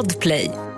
Podplay.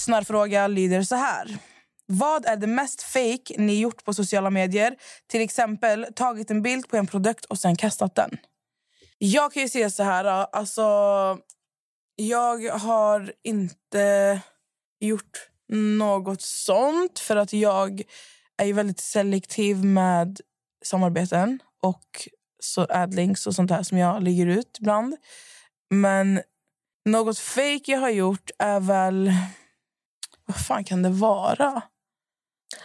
Lyssnarfråga lyder så här. Vad är det mest fake ni gjort på sociala medier? Till exempel tagit en bild på en produkt och sen kastat den. Jag kan ju säga så här. Alltså, jag har inte gjort något sånt för att jag är ju väldigt selektiv med samarbeten och så adlinks och sånt här som jag lägger ut ibland. Men något fake jag har gjort är väl... Vad fan kan det vara?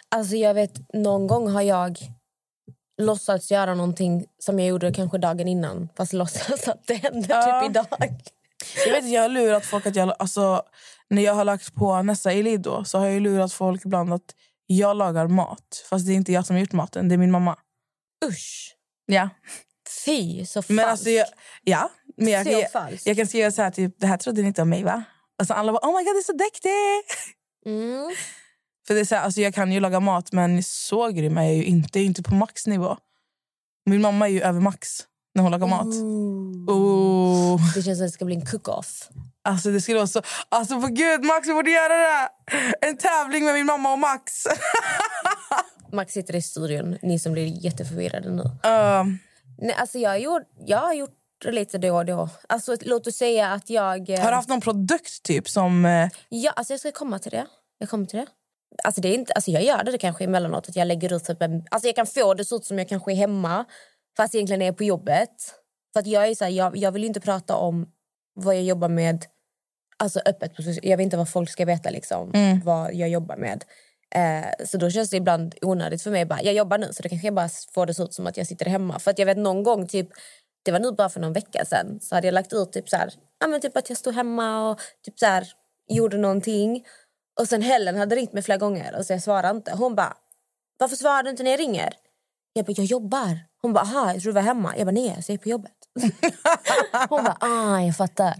Alltså jag vet, någon gång har jag låtsats göra någonting som jag gjorde kanske dagen innan. Fast låtsas att det händer Ja. typ idag. Jag vet jag har lurat folk att jag... Alltså, när jag har lagt på Nessa Elido så har jag lurat folk ibland att jag lagar mat. Fast det är inte jag som har gjort maten, det är min mamma. Usch! Ja. Fy, så falskt. Men alltså, jag, ja, men jag, Så jag, jag kan säga så här, typ, det här trodde ni inte om mig va? Alltså, alla bara, oh my god det är så duktig! Mm. För det är så här, alltså jag kan ju laga mat, men så grym är jag ju inte. Jag är inte på maxnivå. Min mamma är ju över max när hon lagar mat. Ooh. Oh. Det känns som att det ska bli en cook-off. Alltså det skulle vara så... Alltså för gud, Max vi borde göra det! En tävling med min mamma och Max. Max sitter i studion, ni som blir jätteförvirrade nu. Uh, Nej, alltså jag, gjort, jag har gjort lite då och då. Alltså, låt oss säga att jag... eh, har du haft någon produkt typ som... eh, Ja, alltså jag ska komma till det. Jag kommer till det. Alltså det är inte, alltså jag gör det kanske emellanåt att jag lägger ut typ en, alltså jag kan få det så ut som jag kanske är hemma fast egentligen är på jobbet. För att jag är så här, jag, jag vill inte prata om vad jag jobbar med alltså öppet. Jag vill inte vad folk ska veta liksom vad jag jobbar med. Eh, så då känns det ibland onödigt för mig. Bara, jag jobbar nu så då kanske jag bara får det så ut som att jag sitter hemma. För att jag vet någon gång typ det var nu bara för någon vecka sedan så hade jag lagt ut typ så här, ja, men typ att jag stod hemma och typ så här, gjorde någonting. Och sen Helen hade ringt mig flera gånger och så jag svarade inte. Hon bara, varför svarar du inte när jag ringer? Jag bara, jag jobbar. Hon bara, aha, jag tror du var hemma. Jag bara, nej, så jag är på jobbet. Hon bara, ah, jag fattar.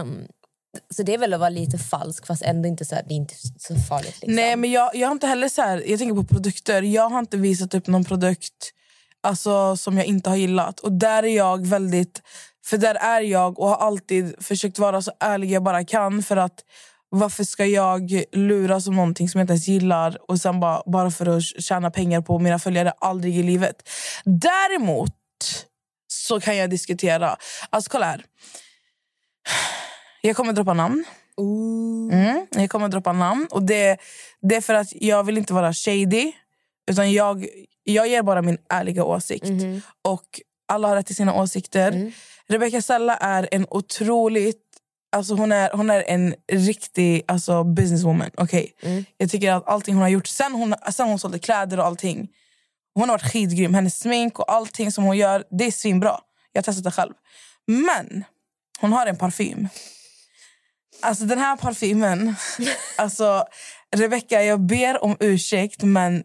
Um, så det är väl att vara lite falsk fast ändå inte så här, det är inte så farligt. Liksom. Nej, men jag, jag har inte heller så här, Jag tänker på produkter. Jag har inte visat upp någon produkt alltså, som jag inte har gillat. Och där är jag väldigt... För där är jag och har alltid försökt vara så ärlig jag bara kan. För att varför ska jag luras om någonting som jag inte ens gillar och sen bara, bara för att tjäna pengar på mina följare? Aldrig i livet. Däremot så kan jag diskutera. Alltså kolla här. Jag kommer droppa namn. Mm, jag kommer droppa namn. Och det, det är för att jag vill inte vara shady. Utan jag, jag ger bara min ärliga åsikt. Och alla har rätt till sina åsikter. Rebecca Sella är en otroligt... Alltså hon, är, hon är en riktig alltså businesswoman. Okay? Jag tycker att allting hon har gjort sen hon, sen hon sålde kläder och allting. Hon har varit skitgrym. Hennes smink och allting som hon gör, det är svinbra. Jag har testat det själv. Men hon har en parfym. Alltså den här parfymen... alltså Rebecca, jag ber om ursäkt men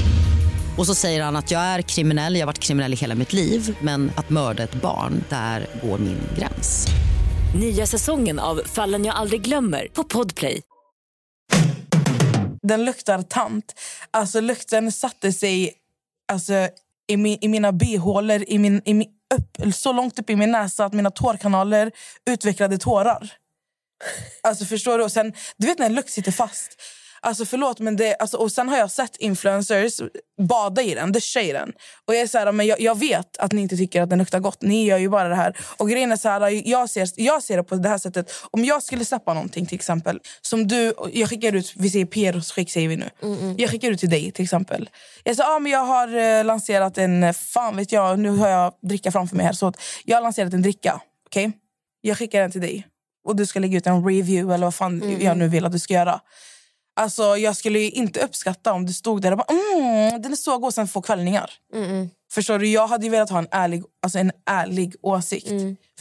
Och så säger han att jag är kriminell, jag har varit kriminell i hela mitt liv men att mörda ett barn, där går min gräns. Nya säsongen av Fallen jag aldrig glömmer på Podplay. Den luktar tant. Alltså lukten satte sig alltså, i, mi, i mina bihålor, i min, i min, upp, så långt upp i min näsa att mina tårkanaler utvecklade tårar. Alltså förstår du? Och sen, du vet när en lukt sitter fast. Alltså förlåt, men det, alltså, och sen har jag sett influencers bada i den, duscha i den. Och jag är så här, men jag, jag vet att ni inte tycker att den luktar gott. Ni gör ju bara det här. Och grejen är så här, jag ser, jag ser det på det här sättet. Om jag skulle släppa någonting till exempel, som du, jag skickar ut, vi säger Pieros skick säger vi nu. Jag skickar ut till dig till exempel. Jag sa, ah, men jag har eh, lanserat en, fan vet jag, nu har jag dricka framför mig här. Så jag har lanserat en dricka, okej? Jag skickar den till dig. Och du ska lägga ut en review eller vad fan jag nu vill att du ska göra. Alltså, jag skulle inte uppskatta om du stod där och bara mm, den är så god sen få kvällningar. Förstår du? Jag hade ju velat ha en ärlig, alltså en ärlig åsikt.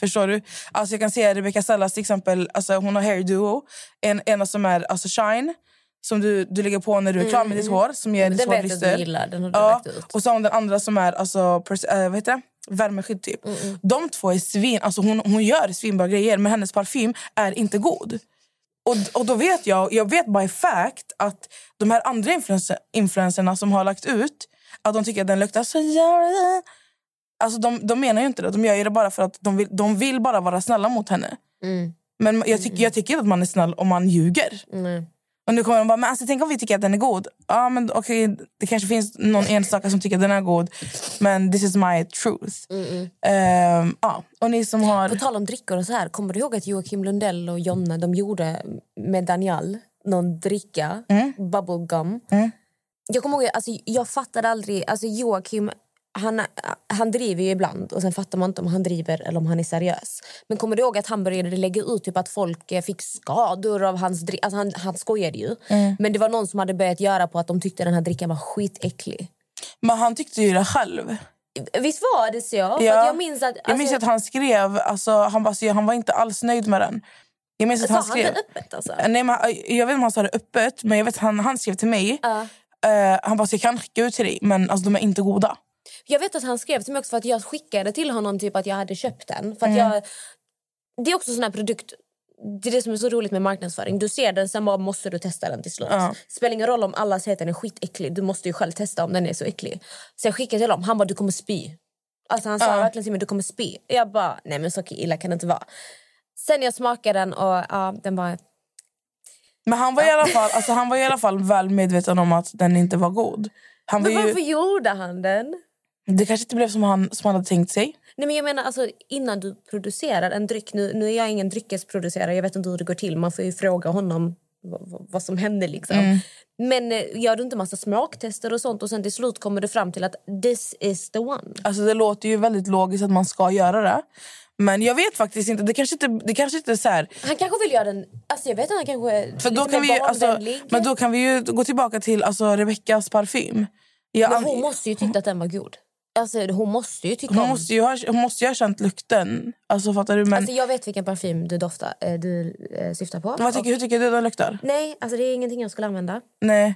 Förstår du? Alltså jag kan se Rebecca Sellas till exempel, alltså hon har hair duo. En, ena som är alltså shine, som du, du lägger på när du är klar med ditt hår. Som ger ditt Den hår lyster. gillar. Den har du Ja, ut. och så har den andra som är alltså, pers- äh, vad heter det? värmeskydd. Typ. De två är svin... Alltså hon, hon gör svinbra grejer, men hennes parfym är inte god. Och, och då vet jag, jag vet by fact att de här andra influencer, influencerna som har lagt ut att de tycker att den luktar så jävla... Alltså de, de menar ju inte det. De gör det bara för att de vill, de vill bara vara snälla mot henne. Men jag, tycker jag tycker inte att man är snäll om man ljuger. Och nu kommer de bara, men alltså, tänk om vi tycker att den är god. Ja, men okej, det kanske finns någon enstaka som tycker att den är god. Men this is my truth. Ehm, ja. Och ni som har... På tal om drickor och så här, kommer du ihåg att Joakim Lundell och Jonna de gjorde med Daniel någon dricka, bubblegum. Jag kommer ihåg, alltså, jag fattade aldrig, alltså Joakim han, han driver ju ibland och sen fattar man inte om han driver eller om han är seriös. Men kommer du ihåg att han började lägga ut typ att folk eh, fick skador av hans dricka? Alltså han, han skojade ju. Men det var någon som hade börjat göra på att de tyckte den här drickan var skitäcklig. Men han tyckte ju det själv. Visst var det så? För Ja. jag minns att... Jag minns alltså, att han skrev, alltså, han, bara, så han var inte alls nöjd med den. Jag minns att han han skrev... det öppet alltså? Nej, men, han- jag vet inte om han sa det öppet, men jag vet att han, han skrev till mig. Ja. Eh, han bara, så jag kan skicka ut till dig, men alltså, de är inte goda. Jag vet att han skrev till mig också för att jag skickade till honom typ att jag hade köpt den. För att Mm. jag, det är också sån här produkt... Det är det som är så roligt med marknadsföring. Du ser den, sen bara måste du testa den till slut. Ja. Spelar ingen roll om alla säger att den är skitäcklig. Du måste ju själv testa om den är så äcklig. Så jag skickade till honom. Han bara, du kommer spy. Alltså han sa Ja. verkligen till mig, du kommer spy. Jag bara, nej men så illa kan det inte vara. Sen jag smakade den och ja, den var... Men han var, i alla fall, alltså, han var i alla fall väl medveten om att den inte var god. Han var Men varför ju, gjorde han den? Det kanske inte blev som han, som han hade tänkt sig. Nej, men jag menar, alltså, innan du producerar en dryck... Nu, nu är jag ingen dryckesproducerare, jag vet inte hur det går till. Man får ju fråga honom vad, som hände. Liksom. Men eh, gör du inte massa smaktester och sånt och sen till slut kommer du fram till att this is the one? Alltså, det låter ju väldigt logiskt att man ska göra det. Men jag vet faktiskt inte. Det kanske inte, det kanske inte är så här... Han kanske vill göra den... Alltså jag vet inte, han kanske För då lite kan vi, alltså, men då kan vi ju gå tillbaka till alltså, Rebeckas parfym. Jag, Men hon måste ju tycka att den var god. Alltså, hon måste ju tycka hon, om... måste ju ha, hon måste ju ha känt lukten. Alltså, fattar du? Men, Alltså, jag vet vilken parfym du, doftar, eh, du eh, syftar på. vad tycker, hur tycker du den luktar? Nej, alltså, det är ingenting jag skulle använda. Nej.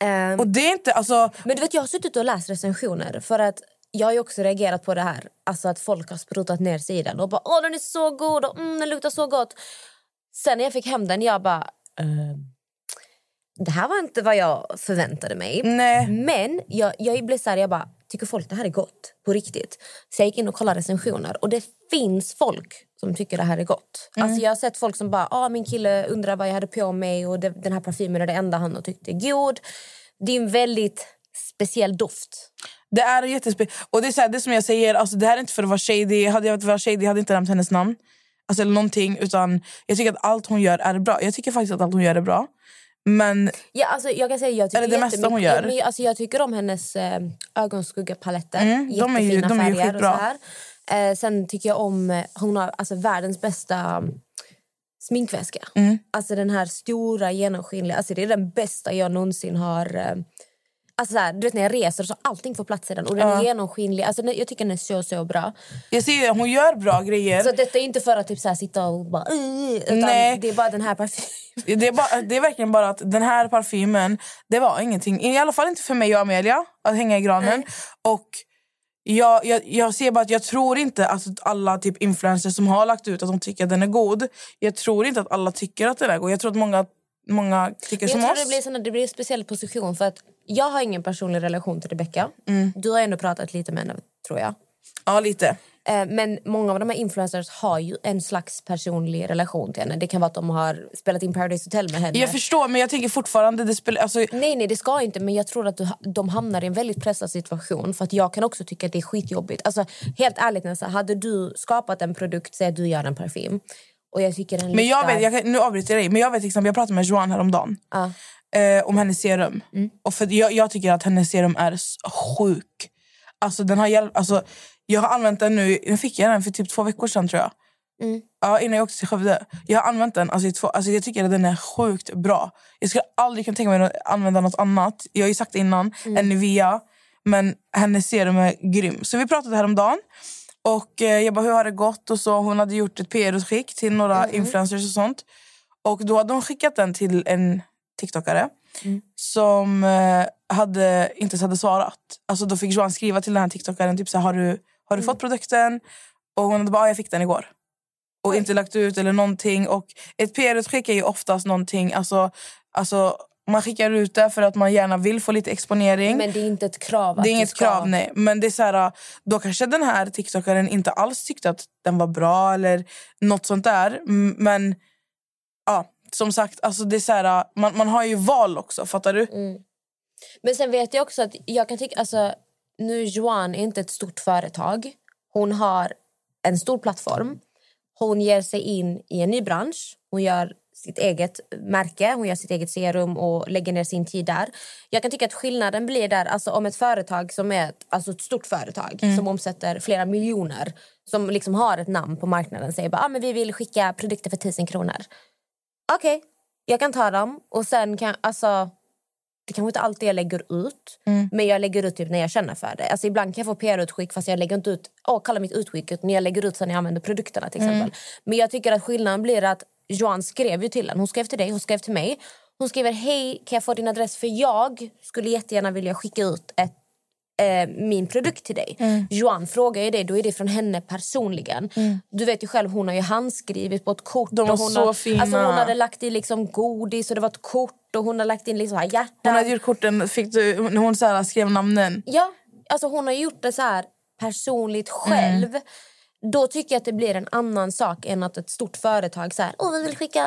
Ehm, Och det är inte... Alltså, Men du vet, jag har suttit och läst recensioner för att jag har också reagerat på det här. Alltså att folk har sprutat ner sidan och bara åh den är så god och mm, den luktar så gott. Sen när jag fick hem den jag bara ehm, det här var inte vad jag förväntade mig. nej. Men jag, jag blev så här, jag bara tycker folk det här är gott på riktigt. Så jag gick in och kollade recensioner och det finns folk som tycker det här är gott. Alltså jag har sett folk som bara ah, min kille undrar vad jag hade på mig och det, den här parfymen är det enda han har tyckt är god. Det är en väldigt speciell doft. Det är jättespe... Och det är så här, det som jag säger, alltså, det här är inte för att vara shady. Hade jag varit shady hade jag inte nämnt hennes namn. Alltså, eller någonting. Utan jag tycker att allt hon gör är bra. Jag tycker faktiskt att allt hon gör är bra. Men Ja, alltså, jag kan säga jag tycker det mesta hon gör. Men, alltså, jag tycker om hennes eh, ögonskuggapaletter. Mm, de är ju- Jättefina de är ju färger och skitbra. så här. Eh, sen tycker jag om... eh, Hon har alltså, världens bästa mm, sminkväska. Mm. Alltså den här stora genomskinliga. Alltså, det är den bästa jag någonsin har... Eh, alltså, så här, du vet när jag reser så allting får plats i den. Och den är genomskinlig. Alltså, jag tycker den är så, så bra. jag ser hon gör bra grejer. Så detta är inte för att typ, så här, sitta och bara... Nej. det är bara den här parfymen. Det är, bara, det är verkligen bara att den här parfymen, det var ingenting. I alla fall inte för mig och Amelia att hänga i granen. Och jag, jag, jag ser bara att jag tror inte att alla typ influencers som har lagt ut att de tycker att den är god. Jag tror inte att alla tycker att den är god. Jag tror att många, många tycker Jag som tror oss. det blir, såna, det blir en speciell position för att jag har ingen personlig relation till Rebecca. Mm. Du har ändå pratat lite med henne tror jag. Ja, lite. Eh, Men många av de här influencers har ju en slags personlig relation till henne. Det kan vara att de har spelat in Paradise Hotel med henne. Jag förstår, men jag tänker fortfarande... Det spelar, alltså, Nej, nej, det ska inte. Men jag tror att du, de hamnar i en väldigt pressad situation. För att Jag kan också tycka att det är skitjobbigt. Alltså, helt ärligt, Nessa, hade du skapat en produkt, säg att du gör en parfym. Och jag tycker den men jag vet, jag, kan- nu avbryter jag dig, men jag vet till exempel, jag pratade med Joan häromdagen. Ja. eh, om hennes serum. Mm. Och för jag, jag tycker att hennes serum är s- sjuk. Alltså, den har hjälpt, alltså, jag har använt den nu, jag fick jag den för typ två veckor sedan tror jag. Mm. Ja, innan jag åkte till Skövde. Jag har använt den, alltså, i två, alltså, jag tycker att den är sjukt bra. Jag skulle aldrig kunna tänka mig att använda något annat. Jag har ju sagt det innan, Mm. än Nivea. Men hennes serum är grym. Så vi pratade häromdagen. Och eh, jag bara, hur har det gått? Och så, hon hade gjort ett PR-utskick till några Mm. influencers och sånt. Och då hade hon skickat den till en TikTokare Mm. som eh, hade, inte ens hade svarat. Alltså då fick Johan skriva till den här TikTokaren typ så här, har du, har du Mm. fått produkten? Och hon hade bara, "Ja, jag fick den igår. Och inte lagt ut eller någonting. Och ett PR-utskick är ju oftast någonting, alltså, alltså man skickar ut det för att man gärna vill få lite exponering. Men det är inte ett krav. Det är inget ska... krav, nej. Men det är så här, då kanske den här TikTokaren inte alls tyckte att den var bra eller något sånt där. Men ja, som sagt, alltså det är så här, man, man har ju val också. Fattar du? Mm. Men sen vet jag också att jag kan tycka... Alltså, nu Joan är inte ett stort företag. Hon har en stor plattform. Hon ger sig in i en ny bransch. Hon gör sitt eget märke, hon gör sitt eget serum och lägger ner sin tid där. Jag kan tycka att skillnaden blir där, alltså om ett företag som är ett, alltså ett stort företag som omsätter flera miljoner, som liksom har ett namn på marknaden, säger bara ah, men vi vill skicka produkter för tusen kronor. Okej, jag kan ta dem och sen kan, alltså det kanske inte alltid jag lägger ut, men jag lägger ut typ när jag känner för det. Alltså ibland kan jag få PR-utskick fast jag lägger inte ut, åh kalla mitt utskick ut, när jag lägger ut sen jag använder produkterna till exempel. Men jag tycker att skillnaden blir att Joan skrev ju till henne, hon skrev till dig, hon skrev till mig. Hon skriver hej, kan jag få din adress för jag skulle jättegärna vilja skicka ut ett eh, min produkt till dig. Joan frågar ju det, då är det från henne personligen. Du vet ju själv, hon har ju handskrivit på ett kort. De var så har, fina. Alltså hon hade lagt i liksom godis och det var ett kort och hon har lagt in liksom här hjärtan. Hon hade gjort korten, fick du, hon, hon så här, skrev namnen. Ja, alltså hon har gjort det så här personligt själv. Då tycker jag att det blir en annan sak än att ett stort företag så här, Åh, vi vill skicka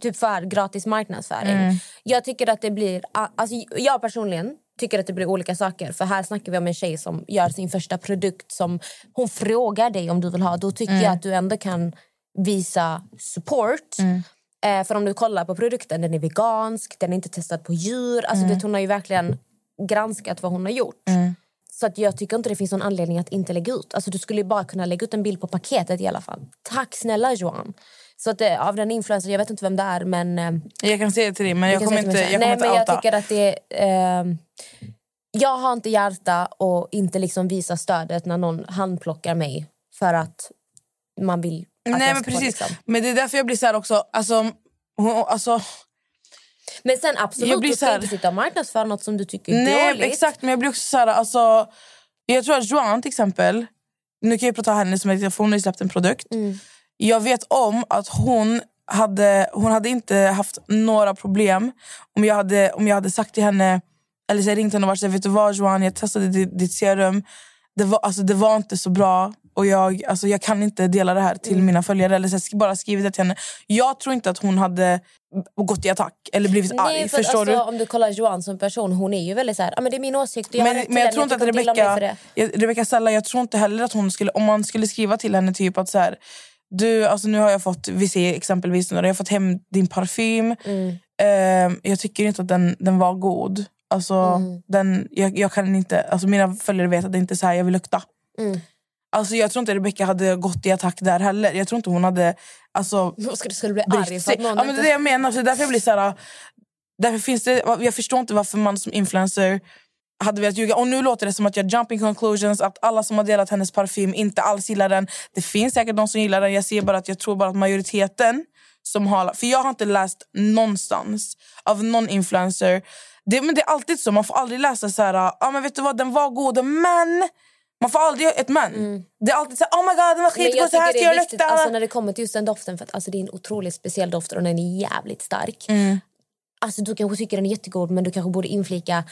typ för gratis marknadsföring. Jag tycker att det blir, alltså jag personligen tycker att det blir olika saker. För här snackar vi om en tjej som gör sin första produkt som hon frågar dig om du vill ha. Då tycker jag att du ändå kan visa support. Eh, för om du kollar på produkten, den är vegansk, den är inte testad på djur. Alltså det, hon har ju verkligen granskat vad hon har gjort. Så att jag tycker inte det finns någon anledning att inte lägga ut. Alltså du skulle bara kunna lägga ut en bild på paketet i alla fall. Tack snälla Johan. Så att det, av den influencer, jag vet inte vem det är men... Eh, Jag kan säga till dig, men jag, kan kommer inte, jag kommer själv. inte Nej, men outa. jag tycker att det är... Eh, jag har inte hjärta och inte liksom visa stödet när någon handplockar mig för att man vill att Nej jag men ska få, precis. liksom. Men det är därför jag blir så här också. Alltså, hon, alltså, Men sen absolut, du ska här- inte sitta och marknadsföra något som du tycker är nej dåligt. exakt men jag blir också så här, alltså, Jag tror att Joan till exempel, nu kan jag prata henne som exempel, hon har släppt en produkt. Mm. Jag vet om att hon hade, hon hade inte haft några problem om jag hade, om jag hade sagt till henne, eller så ringt henne och varit så här, vet du vad Joan, jag testade ditt, ditt serum. Det var, alltså, det var inte så bra och jag, alltså, jag kan inte dela det här till Mm. mina följare. Eller så bara skrivit det till henne. Jag tror inte att hon hade gått i attack eller blivit Nej, arg. för Förstår alltså, du? Om du kollar Joan som person, hon är ju väldigt så här, ah, men det är min åsikt jag Men, men jag tror inte att Rebecca, jag- Rebecca Stella, jag tror inte heller att hon skulle, om man skulle skriva till henne typ att så här, du, alltså nu har jag fått, vi ser exempelvis, nu, jag har fått hem din parfym. Mm. Eh, jag tycker inte att den, den var god. Alltså, Mm. den, jag, jag kan inte, alltså mina följare vet att det inte är så här jag vill lukta. Mm. Alltså, jag tror inte Rebecca hade gått i attack där heller. Jag tror inte hon hade alltså, ska du skulle bli arg för att någon Ja, men det är det jag menar. Så därför jag blir så här, därför finns det, jag förstår inte varför man som influencer hade velat ljuga. Och nu låter det som att jag jumping conclusions, att alla som har delat hennes parfym inte alls gillar den. Det finns säkert de som gillar den. Jag ser bara att jag tror bara att majoriteten som har... För jag har inte läst någonstans av någon influencer. Det, men det är alltid så, man får aldrig läsa så här, ah, men vet du vad, den var god men... Man får aldrig ett men. Det är alltid så här, oh my god den var Mm. Skitgod, så här ska jag lukta. alltså, när det kommer till just den doften, för att alltså, det är en otroligt speciell doft och den är jävligt stark. Mm. Alltså, du kanske tycker den är jättegod men du kanske borde inflika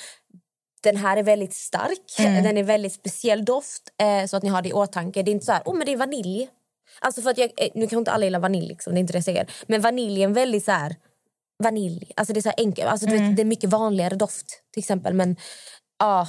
den här är väldigt stark, den är väldigt speciell doft. Eh, så att ni har det i åtanke. Det är inte så här, oh men det är vanilj. Alltså för att jag, eh, nu kanske inte alla gillar vanilj, liksom, det är inte det jag säger. Men vanilj är en väldigt så här, vanilj. Alltså det är så enkelt. Alltså, du vet, det är mycket vanligare doft till exempel. Men ja,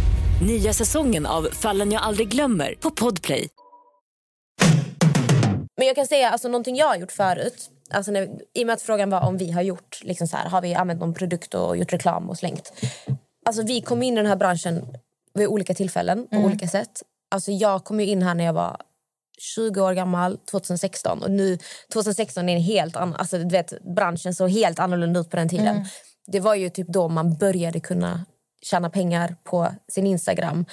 Nya säsongen av Fallen jag aldrig glömmer på Podplay. Men jag kan säga alltså, någonting jag har gjort förut. Alltså när, I och med att frågan var om vi har gjort liksom så här, har vi använt någon produkt och gjort reklam och slängt. Alltså vi kom in i den här branschen vid olika tillfällen på olika sätt. Alltså jag kom ju in här när jag var 20 år gammal, 2016. Och nu 2016 är en helt annan... Alltså du vet, branschen såg helt annorlunda ut på den tiden. Det var ju typ då man började kunna tjäna pengar på sin Instagram.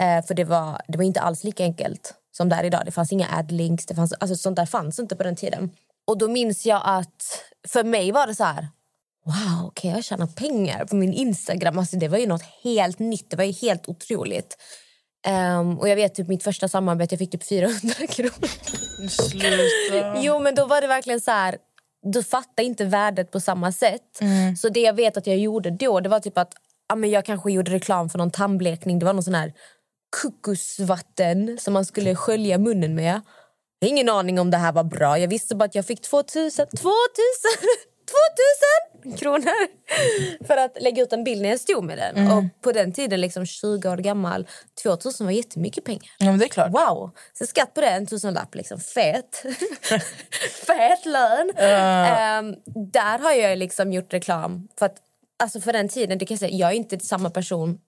Eh, för det var, det var inte alls lika enkelt som det är idag. Det fanns inga adlinks, det fanns, alltså sånt där fanns inte på den tiden. Och då minns jag att för mig var det så här... Wow, kan jag tjäna pengar på min Instagram? Alltså det var ju något helt nytt, det var ju helt otroligt. Ehm, och jag vet typ mitt första samarbete, jag fick typ 400 kronor. Sluta. Jo, men då var det verkligen så här... Du fattar inte värdet på samma sätt. Så det jag vet att jag gjorde då, det var typ att ja, men jag kanske gjorde reklam för någon tandblekning. Det var någon sån här kokosvatten som man skulle skölja munnen med. Jag har ingen aning om det här var bra. Jag visste bara att jag fick 2000, 2000, 2000 kronor för att lägga ut en bild när jag stod med den. Och på den tiden, liksom 20 år gammal, 2000 var jättemycket pengar. Ja, men det är klart. Wow! Så skatt på det, en tusenlapp. Liksom. Fet. Fet lön. Ehm, där har jag liksom gjort reklam. För att, alltså för den tiden, det kan säga, jag är inte samma person.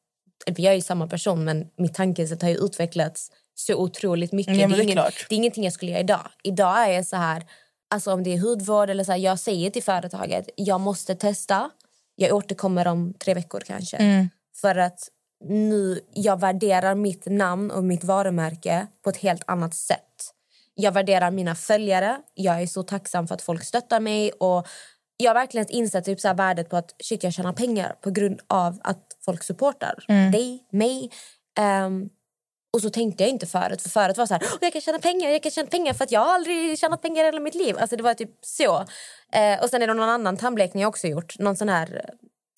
Jag är samma person, men mitt tankesätt har ju utvecklats så otroligt mycket. Men det är ingen, det är ingenting jag skulle göra idag. Idag är jag så här, alltså om det är hudvård eller så här, jag säger till företaget, jag måste testa. Jag återkommer om tre veckor kanske. Mm. För att nu, jag värderar mitt namn och mitt varumärke på ett helt annat sätt. Jag värderar mina följare. Jag är så tacksam för att folk stöttar mig. Och jag har verkligen insett typ så här värdet på att shit, jag tjänar pengar på grund av att folk supportar dig, mig. Ehm, och så tänkte jag inte förut. För förut var så här, "Åh, jag kan tjäna pengar, jag kan tjäna pengar för att jag har aldrig tjänat pengar i hela mitt liv. Alltså det var typ så. Eh, och sen är det någon annan tandblekning jag också gjort. Någon sån här,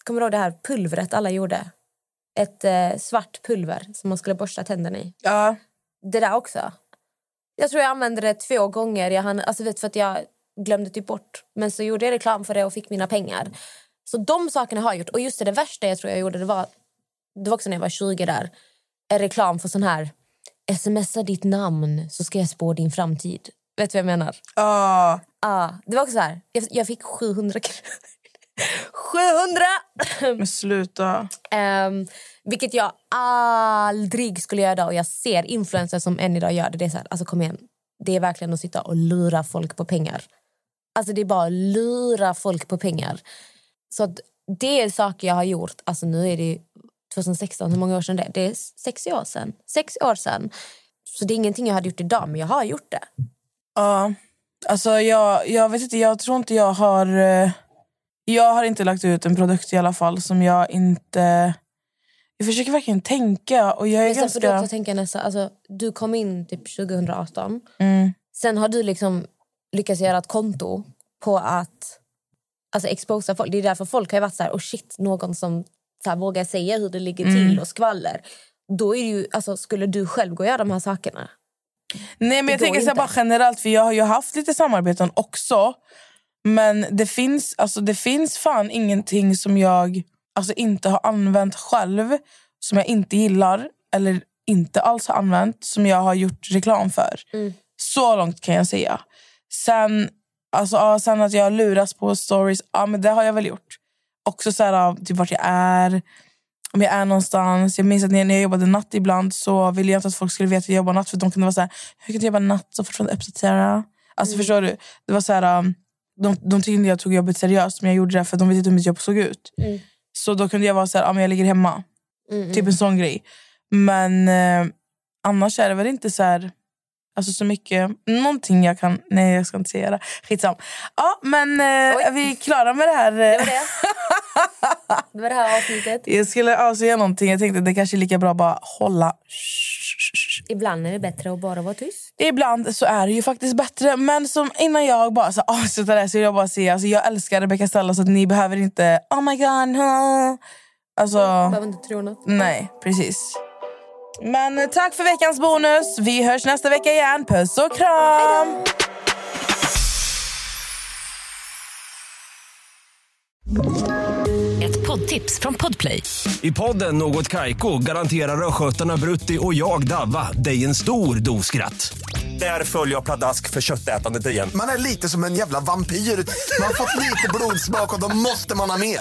kommer du ihåg det här pulvret alla gjorde? Ett eh, svart pulver som man skulle borsta tänderna i. Ja. Det där också. Jag tror jag använde det två gånger. Jag hann, alltså vet, för att jag glömde typ bort. Men så gjorde jag reklam för det och fick mina pengar. Så de sakerna har jag gjort. Och just det, det värsta jag tror jag gjorde det var, det var också när jag var 20 där. En reklam för sån här smsa ditt namn så ska jag spå din framtid. Vet du vad jag menar? Ja. Ja, det var också så här. Jag, jag fick 700 kronor. 700! Men sluta. Ehm, vilket jag aldrig skulle göra idag. Och jag ser influencers som än idag gör det. Det är, så här, alltså kom igen. det är verkligen att sitta och lura folk på pengar. Alltså det är bara att lura folk på pengar. Så att det är saker jag har gjort. Alltså nu är det 2016, hur många år sedan det är? Det är sex år sedan. Sex år sedan. Så det är ingenting jag hade gjort idag, men jag har gjort det. Ja. Alltså jag, jag vet inte, jag tror inte jag har... eh, Jag har inte lagt ut en produkt i alla fall som jag inte... Jag försöker verkligen tänka och jag är Men sen får du ganska... också tänka nästa, alltså, du kom in typ 2018. Mm. Sen har du liksom lyckats göra ett konto på att alltså, exposa folk. Det är därför folk har varit så här, oh shit, någon som så här, vågar säga hur det ligger till och skvaller. Då är ju, alltså, skulle du själv gå och göra de här sakerna? Nej men jag tänker så bara generellt för jag har ju haft lite samarbeten också. Men det finns, alltså, det finns fan ingenting som jag alltså, inte har använt själv. Som jag inte gillar eller inte alls har använt. Som jag har gjort reklam för. Mm. Så långt kan jag säga. Sen, alltså, ja, sen att jag luras på stories, ja men det har jag väl gjort. Också så här, typ vart jag är. Om jag är någonstans. Jag minns att när när jag jobbade natt ibland så ville jag inte att folk skulle veta att jag jobbar natt. För de kunde vara så här, hur kan du jobba natt och fortfarande uppdatera? Alltså förstår du? Det var så här, de, de tyckte inte jag tog jobbet seriöst men jag gjorde det för de visste inte hur mitt jobb såg ut. Så då kunde jag vara så här, ja, men jag ligger hemma. Typ en sån grej. Men eh, annars är det väl inte så här... Alltså så mycket... Någonting jag kan... Nej, jag ska inte säga det. Skitsam. Ja, men eh, är vi klara med det här? Det var det. Det var det här avsnittet. Jag skulle avslöja någonting. Jag tänkte att det kanske är lika bra att bara hålla... Ibland är det bättre att bara vara tyst. Ibland så är det ju faktiskt bättre. Men som innan jag bara så avslutar det här så vill jag bara säga alltså jag älskar Rebecca Stella så att ni behöver inte oh my god. huh." Alltså, Behöver inte tro något. nej, precis. Men tack för veckans bonus. Vi hörs nästa vecka igen. Puss och kram! Ett poddtips från Podplay. I podden Något Kaiko garanterar östgötarna Brutti och jag, Davva, dig en stor dos skratt. Där följer jag pladask för köttätandet igen. Man är lite som en jävla vampyr. Man har fått lite blodsmak och då måste man ha mer.